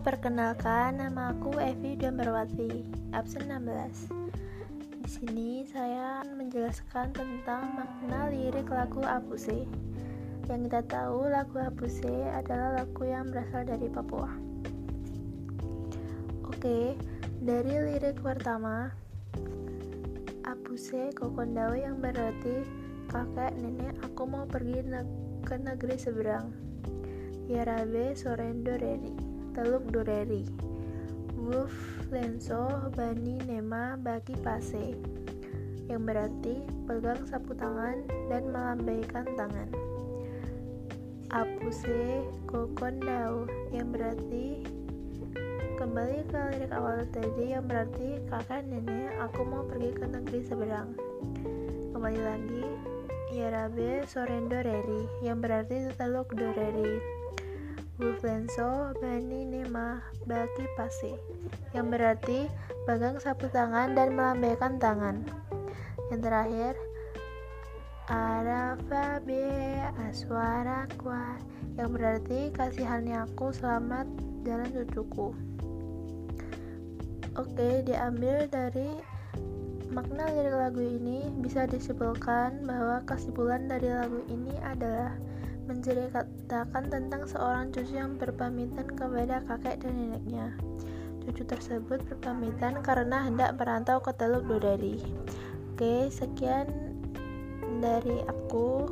Perkenalkan, nama aku Evi Dambarwati, absen 16. Di sini saya menjelaskan tentang makna lirik lagu Abuse. Yang kita tahu, lagu Abuse adalah lagu yang berasal dari Papua. Oke, dari lirik pertama, Abuse kokondao yang berarti kakek nenek aku mau pergi ne ke negeri seberang. Yarabe sorendo reri. Teluk Dureri. Wolf Lenso Bani Nema Bagi Pase. Yang berarti pegang sapu tangan dan melambaikan tangan. Apuse Kokondau yang berarti kembali ke lirik awal tadi yang berarti kakak nenek aku mau pergi ke negeri seberang. Kembali lagi Yarabe Sorendo Reri yang berarti teluk Dureri Buflenso Bani Nema Baki Pasi yang berarti pegang sapu tangan dan melambaikan tangan. Yang terakhir Arafa be aswara kwa yang berarti kasihannya aku selamat jalan cucuku. Oke, diambil dari makna lirik lagu ini bisa disimpulkan bahwa kesimpulan dari lagu ini adalah menceritakan tentang seorang cucu yang berpamitan kepada kakek dan neneknya. Cucu tersebut berpamitan karena hendak merantau ke Teluk Dodari. Oke, sekian dari aku.